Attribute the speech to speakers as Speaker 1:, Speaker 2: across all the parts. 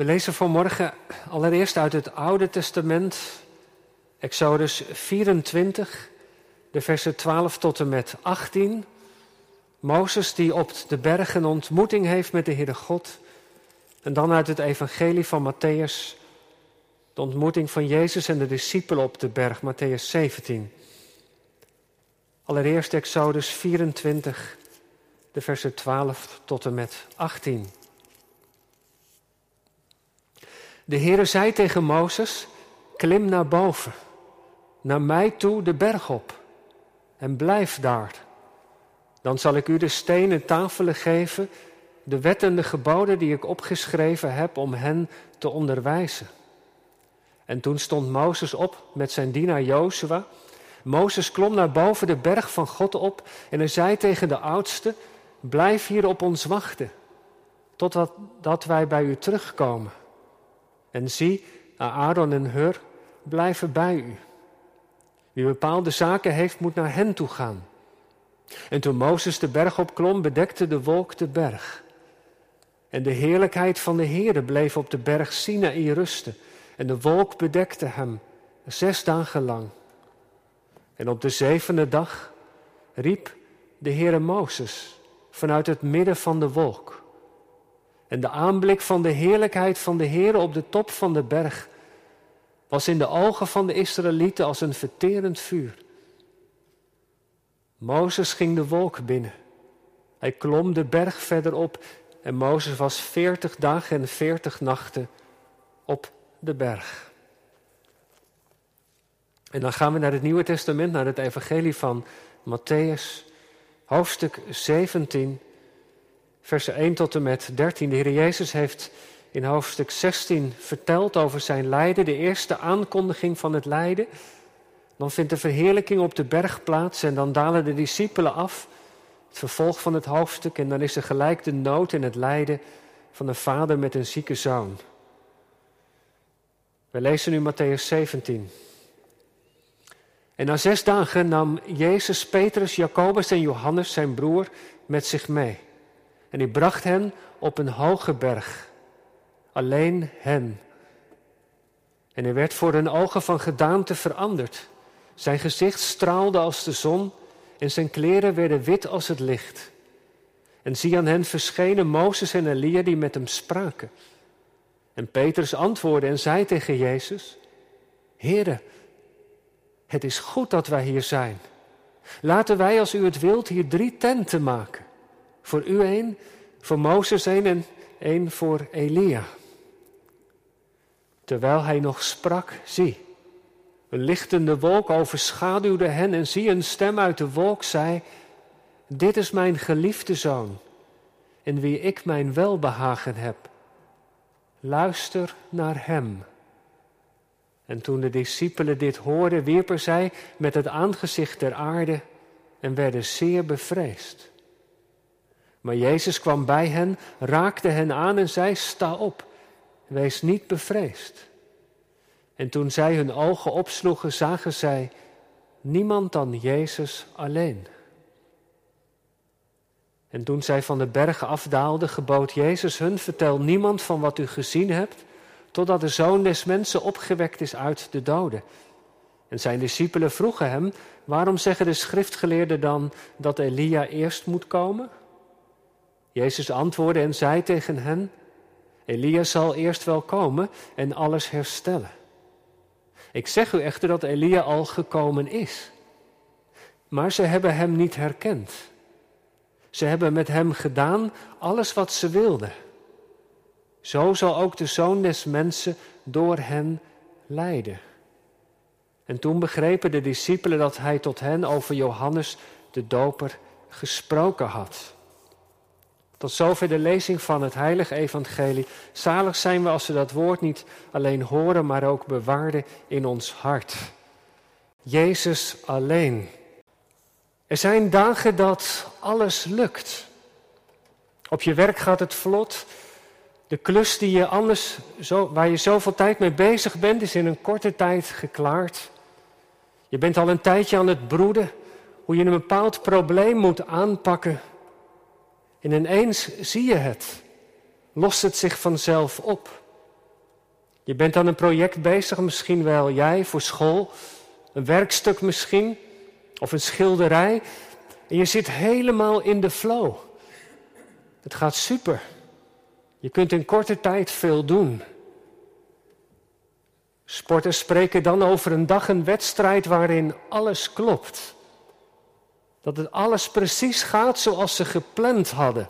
Speaker 1: We lezen vanmorgen allereerst uit het Oude Testament, Exodus 24, de versen 12 tot en met 18. Mozes die op de berg een ontmoeting heeft met de Heere God. En dan uit het Evangelie van Matthäus, de ontmoeting van Jezus en de discipelen op de berg, Matthäus 17. Allereerst Exodus 24, de versen 12 tot en met 18. De Heere zei tegen Mozes, klim naar boven, naar mij toe de berg op en blijf daar. Dan zal ik u de stenen tafelen geven, de wetten en de geboden die ik opgeschreven heb om hen te onderwijzen. En toen stond Mozes op met zijn dienaar Jozua. Mozes klom naar boven de berg van God op en hij zei tegen de oudste, blijf hier op ons wachten, totdat dat wij bij u terugkomen. En zie, Aaron en Hur blijven bij u. Wie bepaalde zaken heeft, moet naar hen toe gaan. En toen Mozes de berg opklom, bedekte de wolk de berg. En de heerlijkheid van de Heere bleef op de berg Sinaï rusten. En de wolk bedekte hem zes dagen lang. En op de zevende dag riep de Heere Mozes vanuit het midden van de wolk. En de aanblik van de heerlijkheid van de Heere op de top van de berg was in de ogen van de Israëlieten als een verterend vuur. Mozes ging de wolk binnen. Hij klom de berg verder op en Mozes was veertig dagen en veertig nachten op de berg. En dan gaan we naar het Nieuwe Testament, naar het Evangelie van Matthäus, hoofdstuk 17, versen 1 tot en met 13. De Heer Jezus heeft in hoofdstuk 16 verteld over zijn lijden, de eerste aankondiging van het lijden. Dan vindt de verheerlijking op de berg plaats en dan dalen de discipelen af. Het vervolg van het hoofdstuk en dan is er gelijk de nood en het lijden van een vader met een zieke zoon. We lezen nu Matthäus 17. En na zes dagen nam Jezus Petrus, Jacobus en Johannes, zijn broer, met zich mee. En hij bracht hen op een hoge berg, alleen hen. En hij werd voor hun ogen van gedaante veranderd. Zijn gezicht straalde als de zon en zijn kleren werden wit als het licht. En zie aan hen verschenen Mozes en Elia die met hem spraken. En Petrus antwoordde en zei tegen Jezus, Heere, het is goed dat wij hier zijn. Laten wij, als u het wilt, hier drie tenten maken. Voor u één, voor Mozes één en één voor Elia. Terwijl hij nog sprak, zie, een lichtende wolk overschaduwde hen en zie een stem uit de wolk zei, dit is mijn geliefde zoon, in wie ik mijn welbehagen heb. Luister naar hem. En toen de discipelen dit hoorden, wierpen zij met het aangezicht ter aarde en werden zeer bevreesd. Maar Jezus kwam bij hen, raakte hen aan en zei: Sta op, wees niet bevreesd. En toen zij hun ogen opsloegen, zagen zij niemand dan Jezus alleen. En toen zij van de bergen afdaalden, gebood Jezus hun: Vertel niemand van wat u gezien hebt, totdat de zoon des mensen opgewekt is uit de doden. En zijn discipelen vroegen hem: Waarom zeggen de schriftgeleerden dan dat Elia eerst moet komen? Jezus antwoordde en zei tegen hen: Elia zal eerst wel komen en alles herstellen. Ik zeg u echter dat Elia al gekomen is. Maar ze hebben hem niet herkend. Ze hebben met hem gedaan alles wat ze wilden. Zo zal ook de zoon des mensen door hen lijden. En toen begrepen de discipelen dat hij tot hen over Johannes de Doper gesproken had. Tot zover de lezing van het heilige evangelie. Zalig zijn we als we dat woord niet alleen horen, maar ook bewaarden in ons hart. Jezus alleen. Er zijn dagen dat alles lukt. Op je werk gaat het vlot. De klus die je anders, waar je zoveel tijd mee bezig bent, is in een korte tijd geklaard. Je bent al een tijdje aan het broeden hoe je een bepaald probleem moet aanpakken. En ineens zie je het. Lost het zich vanzelf op. Je bent aan een project bezig, misschien wel jij voor school, een werkstuk misschien, of een schilderij. En je zit helemaal in de flow. Het gaat super. Je kunt in korte tijd veel doen. Sporters spreken dan over een dag een wedstrijd waarin alles klopt. Dat het alles precies gaat zoals ze gepland hadden.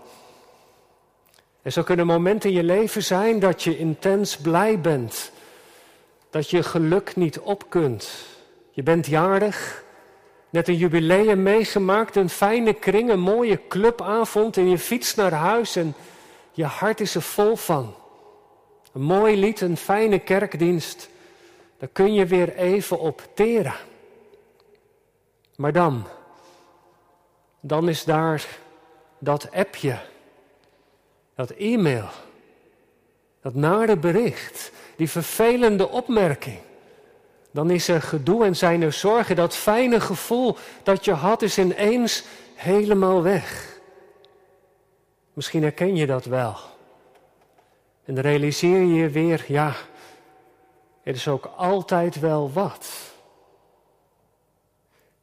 Speaker 1: Er zo kunnen momenten in je leven zijn dat je intens blij bent. Dat je geluk niet op kunt. Je bent jarig, net een jubileum meegemaakt, een fijne kring, een mooie clubavond en je fietst naar huis en je hart is er vol van. Een mooi lied, een fijne kerkdienst, daar kun je weer even op teren. Maar dan, dan is daar dat appje dat e-mail, dat nare bericht, die vervelende opmerking. Dan is er gedoe en zijn er zorgen. Dat fijne gevoel dat je had is ineens helemaal weg. Misschien herken je dat wel. En dan realiseer je je weer, ja, er is ook altijd wel wat.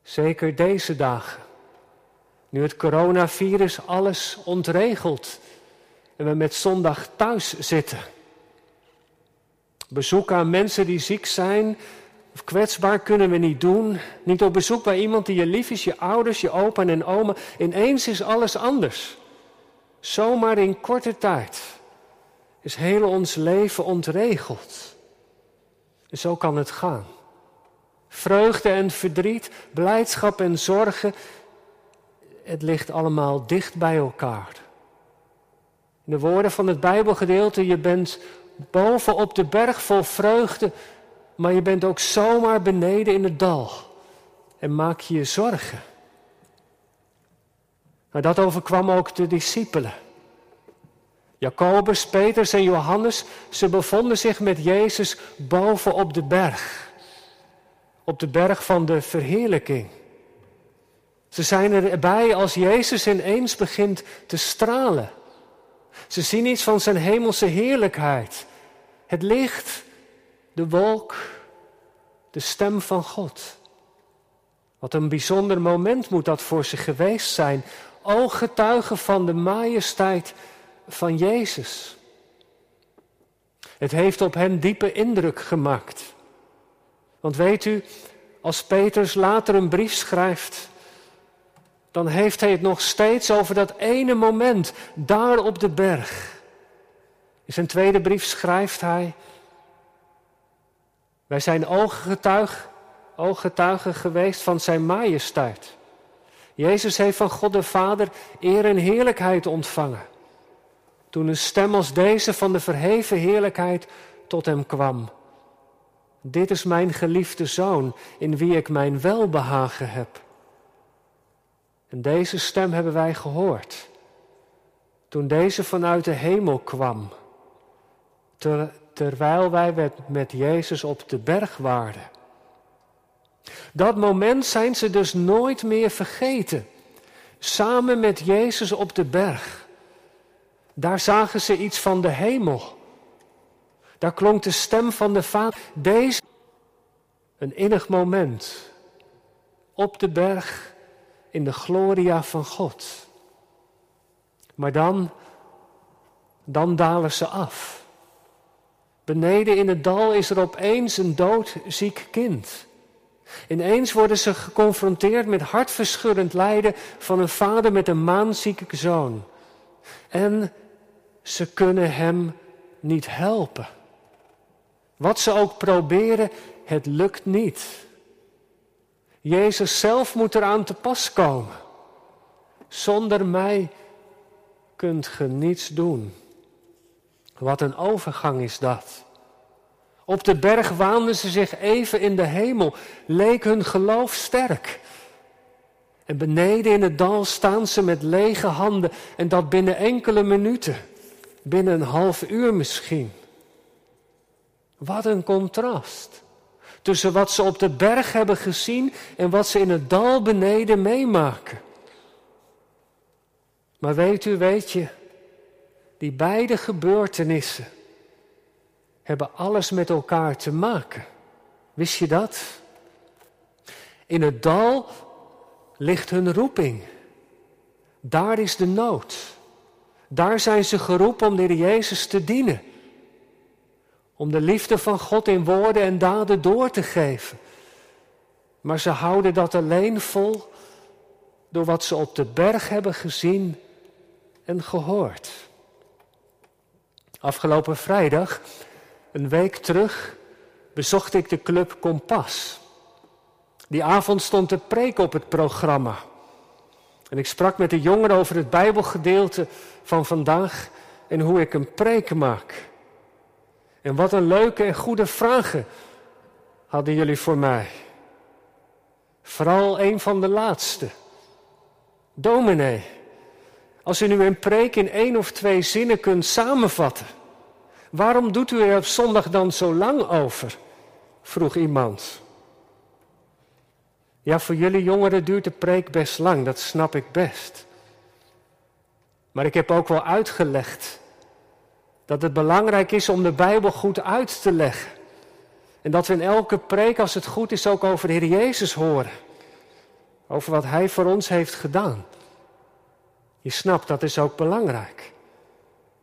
Speaker 1: Zeker deze dagen, nu het coronavirus alles ontregelt en we met zondag thuis zitten. Bezoek aan mensen die ziek zijn of kwetsbaar kunnen we niet doen. Niet op bezoek bij iemand die je lief is, je ouders, je opa en oma. Ineens is alles anders. Zomaar in korte tijd is heel ons leven ontregeld. En zo kan het gaan. Vreugde en verdriet, blijdschap en zorgen, het ligt allemaal dicht bij elkaar. In de woorden van het Bijbelgedeelte, je bent boven op de berg vol vreugde, maar je bent ook zomaar beneden in het dal en maak je je zorgen. Maar dat overkwam ook de discipelen. Jacobus, Petrus en Johannes, ze bevonden zich met Jezus boven op de berg. Op de berg van de verheerlijking. Ze zijn erbij als Jezus ineens begint te stralen. Ze zien iets van zijn hemelse heerlijkheid. Het licht, de wolk, de stem van God. Wat een bijzonder moment moet dat voor ze geweest zijn. Ooggetuigen van de majesteit van Jezus. Het heeft op hen diepe indruk gemaakt. Want weet u, als Petrus later een brief schrijft, dan heeft hij het nog steeds over dat ene moment daar op de berg. In zijn tweede brief schrijft hij, wij zijn ooggetuig, ooggetuigen geweest van zijn majesteit. Jezus heeft van God de Vader eer en heerlijkheid ontvangen. Toen een stem als deze van de verheven heerlijkheid tot hem kwam. Dit is mijn geliefde zoon, in wie ik mijn welbehagen heb. En deze stem hebben wij gehoord. Toen deze vanuit de hemel kwam. Ter, terwijl wij met, met Jezus op de berg waren. Dat moment zijn ze dus nooit meer vergeten. Samen met Jezus op de berg. Daar zagen ze iets van de hemel. Daar klonk de stem van de Vader. Deze, een innig moment. Op de berg in de gloria van God. Maar dan, dan dalen ze af. Beneden in het dal is er opeens een doodziek kind. Ineens worden ze geconfronteerd met hartverscheurend lijden van een vader met een maanzieke zoon. En ze kunnen hem niet helpen. Wat ze ook proberen, het lukt niet. Jezus zelf moet eraan te pas komen. Zonder mij kunt ge niets doen. Wat een overgang is dat. Op de berg waanden ze zich even in de hemel, leek hun geloof sterk. En beneden in het dal staan ze met lege handen en dat binnen enkele minuten, binnen een half uur misschien. Wat een contrast tussen wat ze op de berg hebben gezien en wat ze in het dal beneden meemaken. Maar weet u, weet je, die beide gebeurtenissen hebben alles met elkaar te maken. Wist je dat? In het dal ligt hun roeping. Daar is de nood. Daar zijn ze geroepen om de Jezus te dienen. Om de liefde van God in woorden en daden door te geven. Maar ze houden dat alleen vol door wat ze op de berg hebben gezien en gehoord. Afgelopen vrijdag, een week terug, bezocht ik de club Kompas. Die avond stond de preek op het programma. En ik sprak met de jongeren over het Bijbelgedeelte van vandaag en hoe ik een preek maak. En wat een leuke en goede vragen hadden jullie voor mij. Vooral een van de laatste. Dominee, als u nu een preek in één of twee zinnen kunt samenvatten, waarom doet u er op zondag dan zo lang over? vroeg iemand. Ja, voor jullie jongeren duurt de preek best lang, dat snap ik best. Maar ik heb ook wel uitgelegd dat het belangrijk is om de Bijbel goed uit te leggen. En dat we in elke preek, als het goed is, ook over de Heer Jezus horen. Over wat Hij voor ons heeft gedaan. Je snapt, dat is ook belangrijk.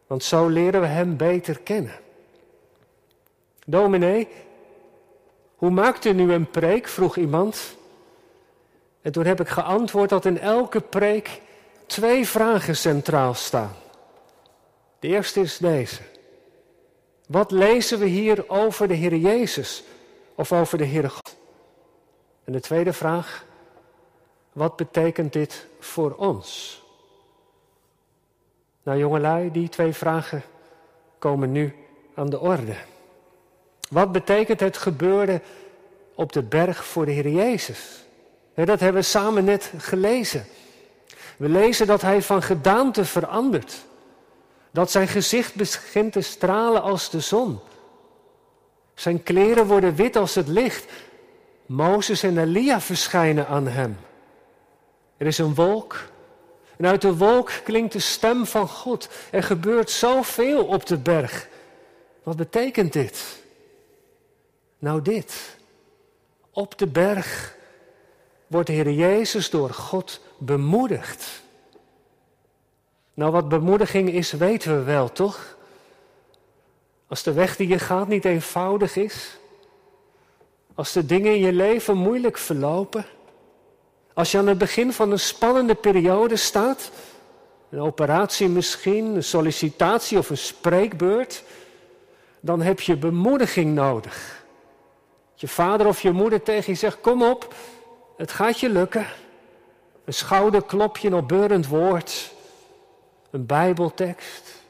Speaker 1: Want zo leren we Hem beter kennen. Dominee, hoe maakt u nu een preek? vroeg iemand. En toen heb ik geantwoord dat in elke preek twee vragen centraal staan. De eerste is deze. Wat lezen we hier over de Heer Jezus of over de Heere God? En de tweede vraag, wat betekent dit voor ons? Nou jongelui, die twee vragen komen nu aan de orde. Wat betekent het gebeurde op de berg voor de Heer Jezus? Dat hebben we samen net gelezen. We lezen dat hij van gedaante verandert. Dat zijn gezicht begint te stralen als de zon. Zijn kleren worden wit als het licht. Mozes en Elia verschijnen aan hem. Er is een wolk. En uit de wolk klinkt de stem van God. Er gebeurt zoveel op de berg. Wat betekent dit? Nou dit. Op de berg wordt de Heer Jezus door God bemoedigd. Nou, wat bemoediging is, weten we wel, toch? Als de weg die je gaat niet eenvoudig is, als de dingen in je leven moeilijk verlopen, als je aan het begin van een spannende periode staat, een operatie misschien, een sollicitatie of een spreekbeurt, dan heb je bemoediging nodig. Je vader of je moeder tegen je zegt: Kom op, het gaat je lukken. Een schouderklopje, een opbeurend woord. Een Bijbeltekst.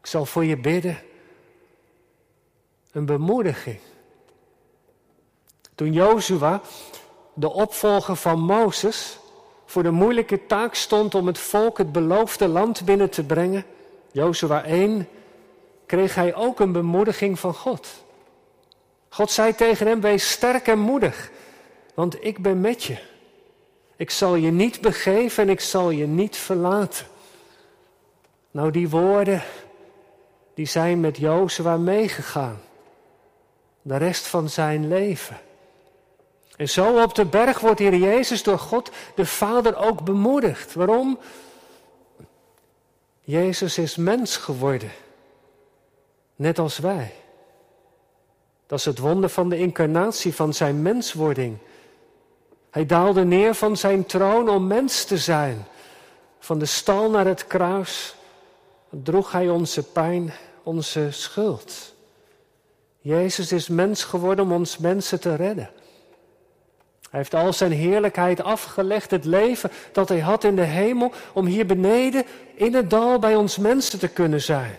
Speaker 1: Ik zal voor je bidden. Een bemoediging. Toen Jozua, de opvolger van Mozes, voor de moeilijke taak stond om het volk het beloofde land binnen te brengen, Jozua 1, kreeg hij ook een bemoediging van God. God zei tegen hem: Wees sterk en moedig want ik ben met je. Ik zal je niet begeven en ik zal je niet verlaten. Nou, die woorden, die zijn met Jozua meegegaan. De rest van zijn leven. En zo op de berg wordt hier Jezus door God de Vader ook bemoedigd. Waarom? Jezus is mens geworden. Net als wij. Dat is het wonder van de incarnatie, van zijn menswording. Hij daalde neer van zijn troon om mens te zijn. Van de stal naar het kruis droeg hij onze pijn, onze schuld. Jezus is mens geworden om ons mensen te redden. Hij heeft al zijn heerlijkheid afgelegd, het leven dat hij had in de hemel, om hier beneden in het dal bij ons mensen te kunnen zijn.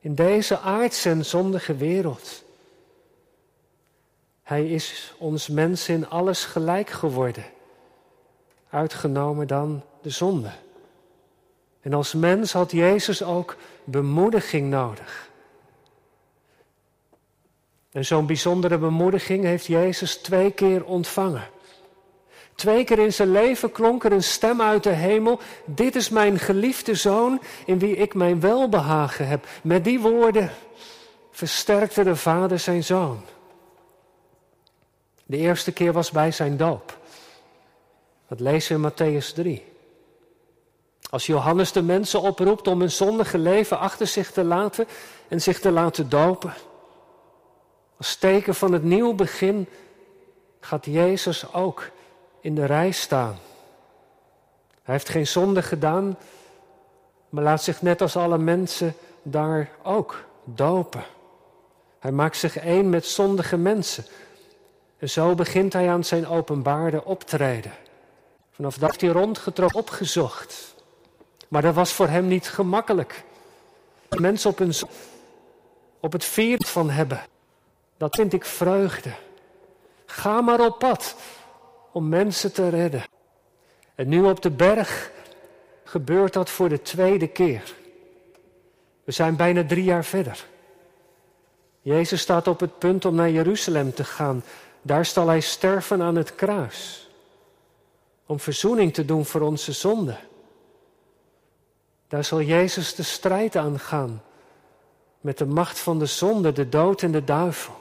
Speaker 1: In deze aardse en zondige wereld. Hij is ons mensen in alles gelijk geworden. Uitgenomen dan de zonde. En als mens had Jezus ook bemoediging nodig. En zo'n bijzondere bemoediging heeft Jezus twee keer ontvangen. Twee keer in zijn leven klonk er een stem uit de hemel: Dit is mijn geliefde zoon in wie ik mijn welbehagen heb. Met die woorden versterkte de vader zijn zoon. De eerste keer was bij zijn doop. Dat lezen we in Matthäus 3. Als Johannes de mensen oproept om hun zondige leven achter zich te laten en zich te laten dopen. Als teken van het nieuw begin gaat Jezus ook in de rij staan. Hij heeft geen zonde gedaan, maar laat zich net als alle mensen daar ook dopen. Hij maakt zich één met zondige mensen. En zo begint hij aan zijn openbaarde optreden. Vanaf dat hij rondgetrokken, opgezocht. Maar dat was voor hem niet gemakkelijk. Mensen op, hun, op het viert van hebben. Dat vind ik vreugde. Ga maar op pad om mensen te redden. En nu op de berg gebeurt dat voor de tweede keer. We zijn bijna drie jaar verder. Jezus staat op het punt om naar Jeruzalem te gaan. Daar zal hij sterven aan het kruis. Om verzoening te doen voor onze zonden. Daar zal Jezus de strijd aangaan. Met de macht van de zonde, de dood en de duivel.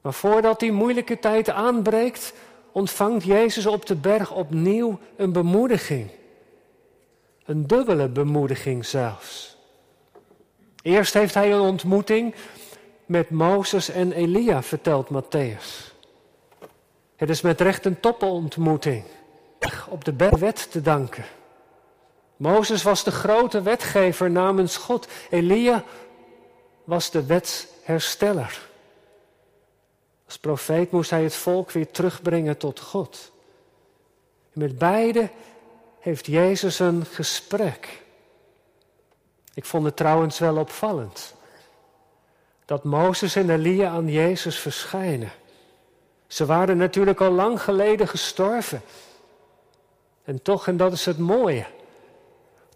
Speaker 1: Maar voordat die moeilijke tijd aanbreekt, ontvangt Jezus op de berg opnieuw een bemoediging. Een dubbele bemoediging zelfs. Eerst heeft hij een ontmoeting met Mozes en Elia, vertelt Matthäus. Het is met recht een topontmoeting. Op de berg wet te danken. Mozes was de grote wetgever namens God. Elia was de wetshersteller. Als profeet moest hij het volk weer terugbrengen tot God. En met beide heeft Jezus een gesprek. Ik vond het trouwens wel opvallend dat Mozes en Elia aan Jezus verschijnen. Ze waren natuurlijk al lang geleden gestorven. En toch, en dat is het mooie,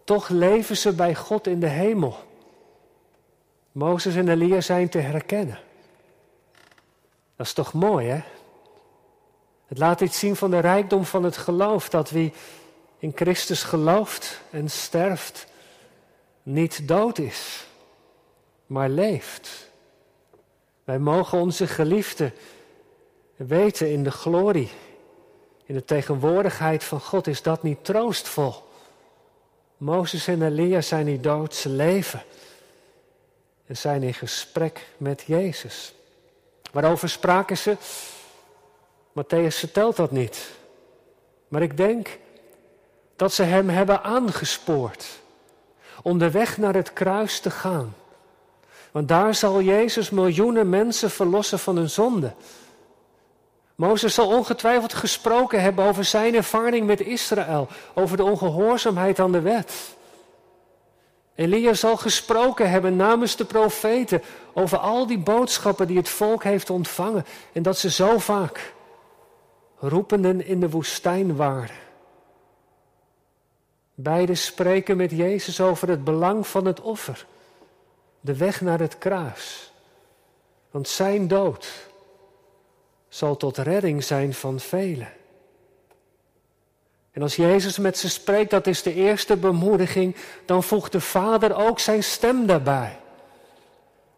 Speaker 1: toch leven ze bij God in de hemel. Mozes en Elia zijn te herkennen. Dat is toch mooi, hè? Het laat iets zien van de rijkdom van het geloof, dat wie in Christus gelooft en sterft, niet dood is, maar leeft. Wij mogen onze geliefde weten in de glorie, in de tegenwoordigheid van God, is dat niet troostvol? Mozes en Elia zijn niet dood, ze leven en zijn in gesprek met Jezus. Waarover spraken ze? Matthäus vertelt dat niet. Maar ik denk dat ze hem hebben aangespoord om de weg naar het kruis te gaan. Want daar zal Jezus miljoenen mensen verlossen van hun zonde. Mozes zal ongetwijfeld gesproken hebben over zijn ervaring met Israël, over de ongehoorzaamheid aan de wet. Elia zal gesproken hebben namens de profeten over al die boodschappen die het volk heeft ontvangen en dat ze zo vaak roependen in de woestijn waren. Beiden spreken met Jezus over het belang van het offer, de weg naar het kruis. Want zijn dood zal tot redding zijn van velen. En als Jezus met ze spreekt, dat is de eerste bemoediging, dan voegt de Vader ook zijn stem daarbij.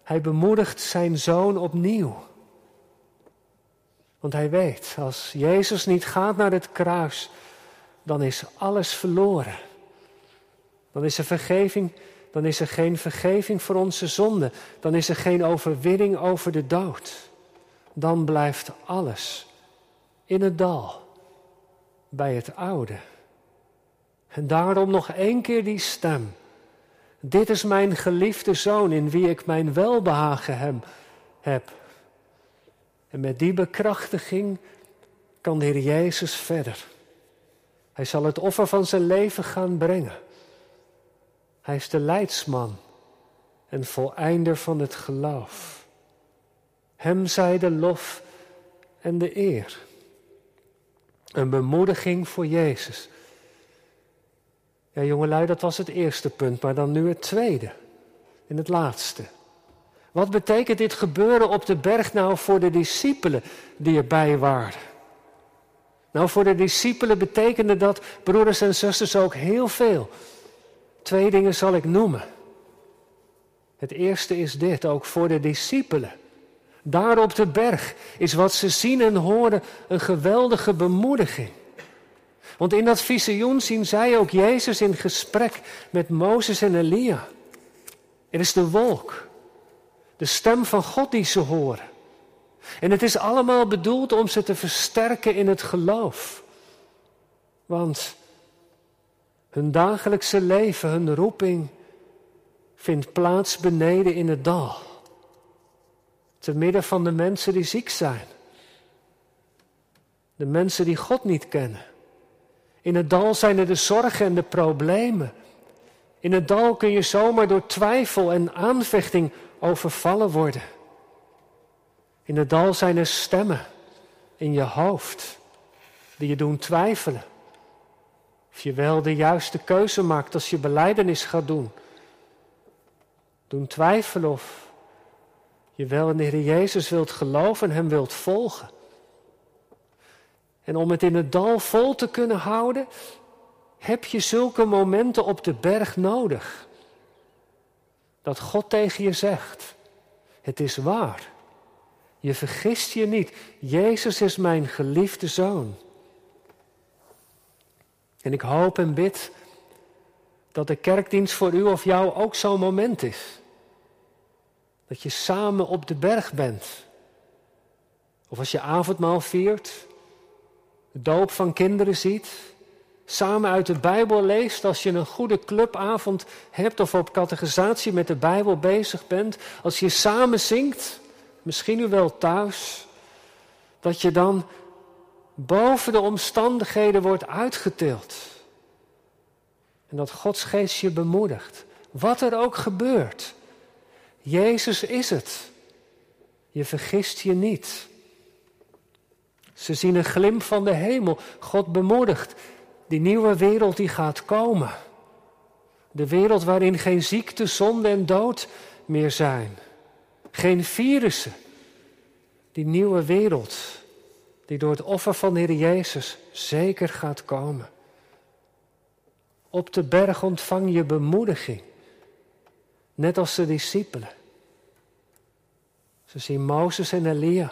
Speaker 1: Hij bemoedigt zijn zoon opnieuw. Want hij weet, als Jezus niet gaat naar het kruis, dan is alles verloren. Dan is er vergeving, dan is er geen vergeving voor onze zonde. Dan is er geen overwinning over de dood. Dan blijft alles in het dal bij het oude. En daarom nog één keer die stem. Dit is mijn geliefde zoon in wie ik mijn welbehagen heb. En met die bekrachtiging kan de Heer Jezus verder. Hij zal het offer van zijn leven gaan brengen. Hij is de leidsman en voleinder van het geloof. Hem zij de lof en de eer. Een bemoediging voor Jezus. Ja, jongelui, dat was het eerste punt, maar dan nu het tweede. En het laatste. Wat betekent dit gebeuren op de berg nou voor de discipelen die erbij waren? Nou, voor de discipelen betekende dat, broeders en zusters, ook heel veel. Twee dingen zal ik noemen. Het eerste is dit, ook voor de discipelen. Daar op de berg is wat ze zien en horen een geweldige bemoediging. Want in dat visioen zien zij ook Jezus in gesprek met Mozes en Elia. Er is de wolk, de stem van God die ze horen. En het is allemaal bedoeld om ze te versterken in het geloof. Want hun dagelijkse leven, hun roeping, vindt plaats beneden in het dal. Te midden van de mensen die ziek zijn. De mensen die God niet kennen. In het dal zijn er de zorgen en de problemen. In het dal kun je zomaar door twijfel en aanvechting overvallen worden. In het dal zijn er stemmen in je hoofd die je doen twijfelen. Of je wel de juiste keuze maakt als je beleidenis gaat doen. Doen twijfelen of je wel in de Heer Jezus wilt geloven en Hem wilt volgen. En om het in het dal vol te kunnen houden, heb je zulke momenten op de berg nodig. Dat God tegen je zegt, het is waar. Je vergist je niet. Jezus is mijn geliefde zoon. En ik hoop en bid dat de kerkdienst voor u of jou ook zo'n moment is. Dat je samen op de berg bent. Of als je avondmaal viert, de doop van kinderen ziet, samen uit de Bijbel leest, als je een goede clubavond hebt of op catechisatie met de Bijbel bezig bent, als je samen zingt, misschien u wel thuis, dat je dan boven de omstandigheden wordt uitgetild. En dat Gods geest je bemoedigt. Wat er ook gebeurt. Jezus is het. Je vergist je niet. Ze zien een glimp van de hemel. God bemoedigt. Die nieuwe wereld die gaat komen. De wereld waarin geen ziekte, zonde en dood meer zijn. Geen virussen. Die nieuwe wereld die door het offer van de Heer Jezus zeker gaat komen. Op de berg ontvang je bemoediging, net als de discipelen. Ze zien Mozes en Elia.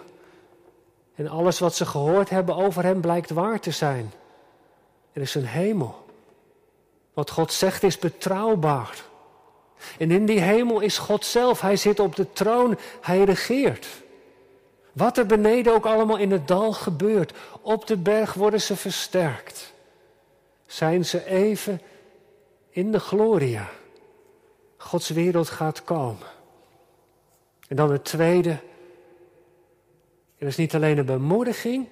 Speaker 1: En alles wat ze gehoord hebben over hem blijkt waar te zijn. Er is een hemel. Wat God zegt is betrouwbaar. En in die hemel is God zelf. Hij zit op de troon. Hij regeert. Wat er beneden ook allemaal in het dal gebeurt, op de berg worden ze versterkt. Zijn ze even in de gloria. Gods wereld gaat komen. En dan het tweede. Er is niet alleen een bemoediging,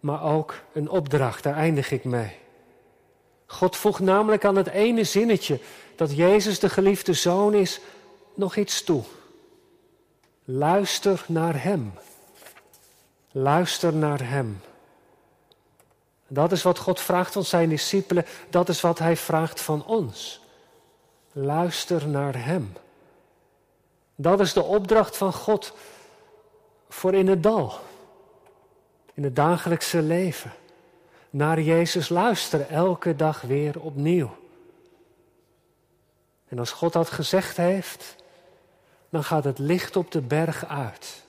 Speaker 1: maar ook een opdracht. Daar eindig ik mee. God voegt namelijk aan het ene zinnetje dat Jezus de geliefde zoon is, nog iets toe. Luister naar Hem. Luister naar Hem. Dat is wat God vraagt van zijn discipelen, dat is wat Hij vraagt van ons. Luister naar Hem. Dat is de opdracht van God voor in het dal, in het dagelijkse leven. Naar Jezus luisteren, elke dag weer opnieuw. En als God dat gezegd heeft, dan gaat het licht op de berg uit.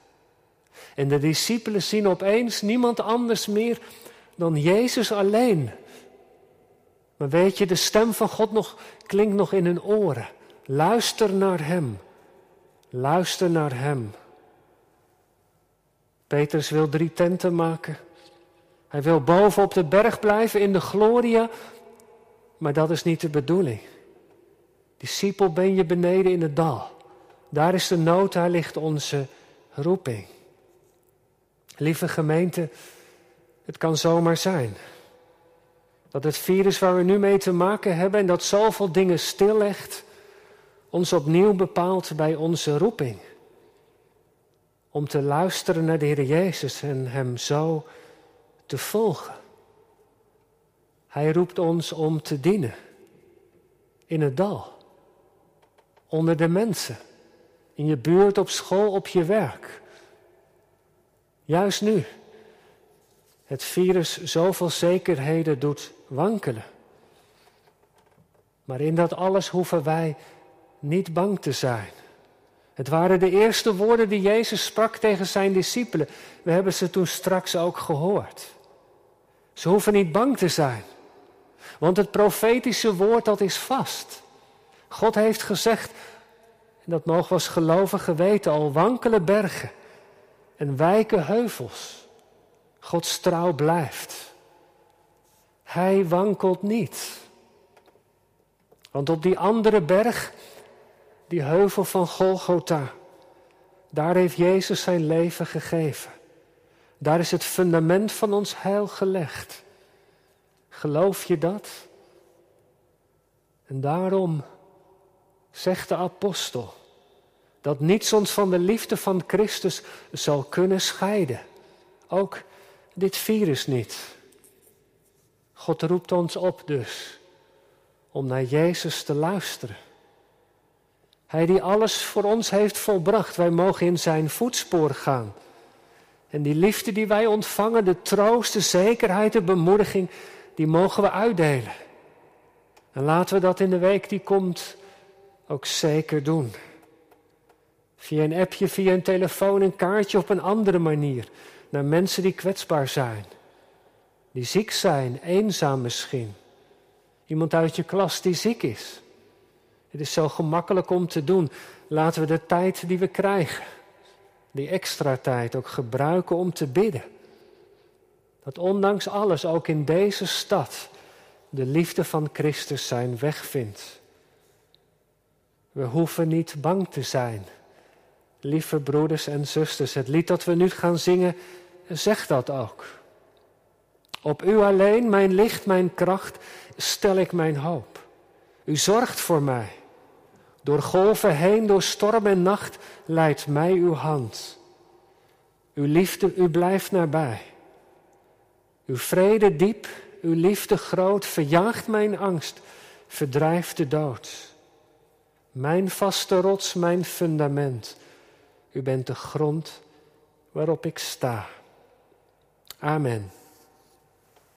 Speaker 1: En de discipelen zien opeens niemand anders meer dan Jezus alleen. Maar weet je, de stem van God nog, klinkt nog in hun oren. Luister naar Hem. Luister naar Hem. Petrus wil drie tenten maken. Hij wil boven op de berg blijven in de gloria. Maar dat is niet de bedoeling. Discipel ben je beneden in het dal. Daar is de nood, daar ligt onze roeping. Lieve gemeente, het kan zomaar zijn dat het virus waar we nu mee te maken hebben en dat zoveel dingen stillegt, ons opnieuw bepaalt bij onze roeping. Om te luisteren naar de Heer Jezus en Hem zo te volgen. Hij roept ons om te dienen. In het dal. Onder de mensen. In je buurt, op school, op je werk. Juist nu het virus zoveel zekerheden doet wankelen. Maar in dat alles hoeven wij niet bang te zijn. Het waren de eerste woorden die Jezus sprak tegen zijn discipelen. We hebben ze toen straks ook gehoord. Ze hoeven niet bang te zijn. Want het profetische woord dat is vast. God heeft gezegd, en dat mogen we als gelovigen weten, al wankele bergen en wijke heuvels. Gods trouw blijft. Hij wankelt niet. Want op die andere berg, die heuvel van Golgotha, daar heeft Jezus zijn leven gegeven. Daar is het fundament van ons heil gelegd. Geloof je dat? En daarom zegt de apostel dat niets ons van de liefde van Christus zal kunnen scheiden. Ook dit virus niet. God roept ons op dus om naar Jezus te luisteren. Hij die alles voor ons heeft volbracht, wij mogen in zijn voetspoor gaan. En die liefde die wij ontvangen, de troost, de zekerheid, de bemoediging, die mogen we uitdelen. En laten we dat in de week die komt ook zeker doen. Via een appje, via een telefoon, een kaartje op een andere manier. Naar mensen die kwetsbaar zijn. Die ziek zijn, eenzaam misschien. Iemand uit je klas die ziek is. Het is zo gemakkelijk om te doen. Laten we de tijd die we krijgen, die extra tijd ook gebruiken om te bidden. Dat ondanks alles ook in deze stad de liefde van Christus zijn weg vindt. We hoeven niet bang te zijn. Lieve broeders en zusters, het lied dat we nu gaan zingen, zegt dat ook. Op u alleen, mijn licht, mijn kracht, stel ik mijn hoop. U zorgt voor mij. Door golven heen, door storm en nacht, leidt mij uw hand. Uw liefde, u blijft nabij. Uw vrede diep, uw liefde groot, verjaagt mijn angst, verdrijft de dood. Mijn vaste rots, mijn fundament. U bent de grond waarop ik sta. Amen.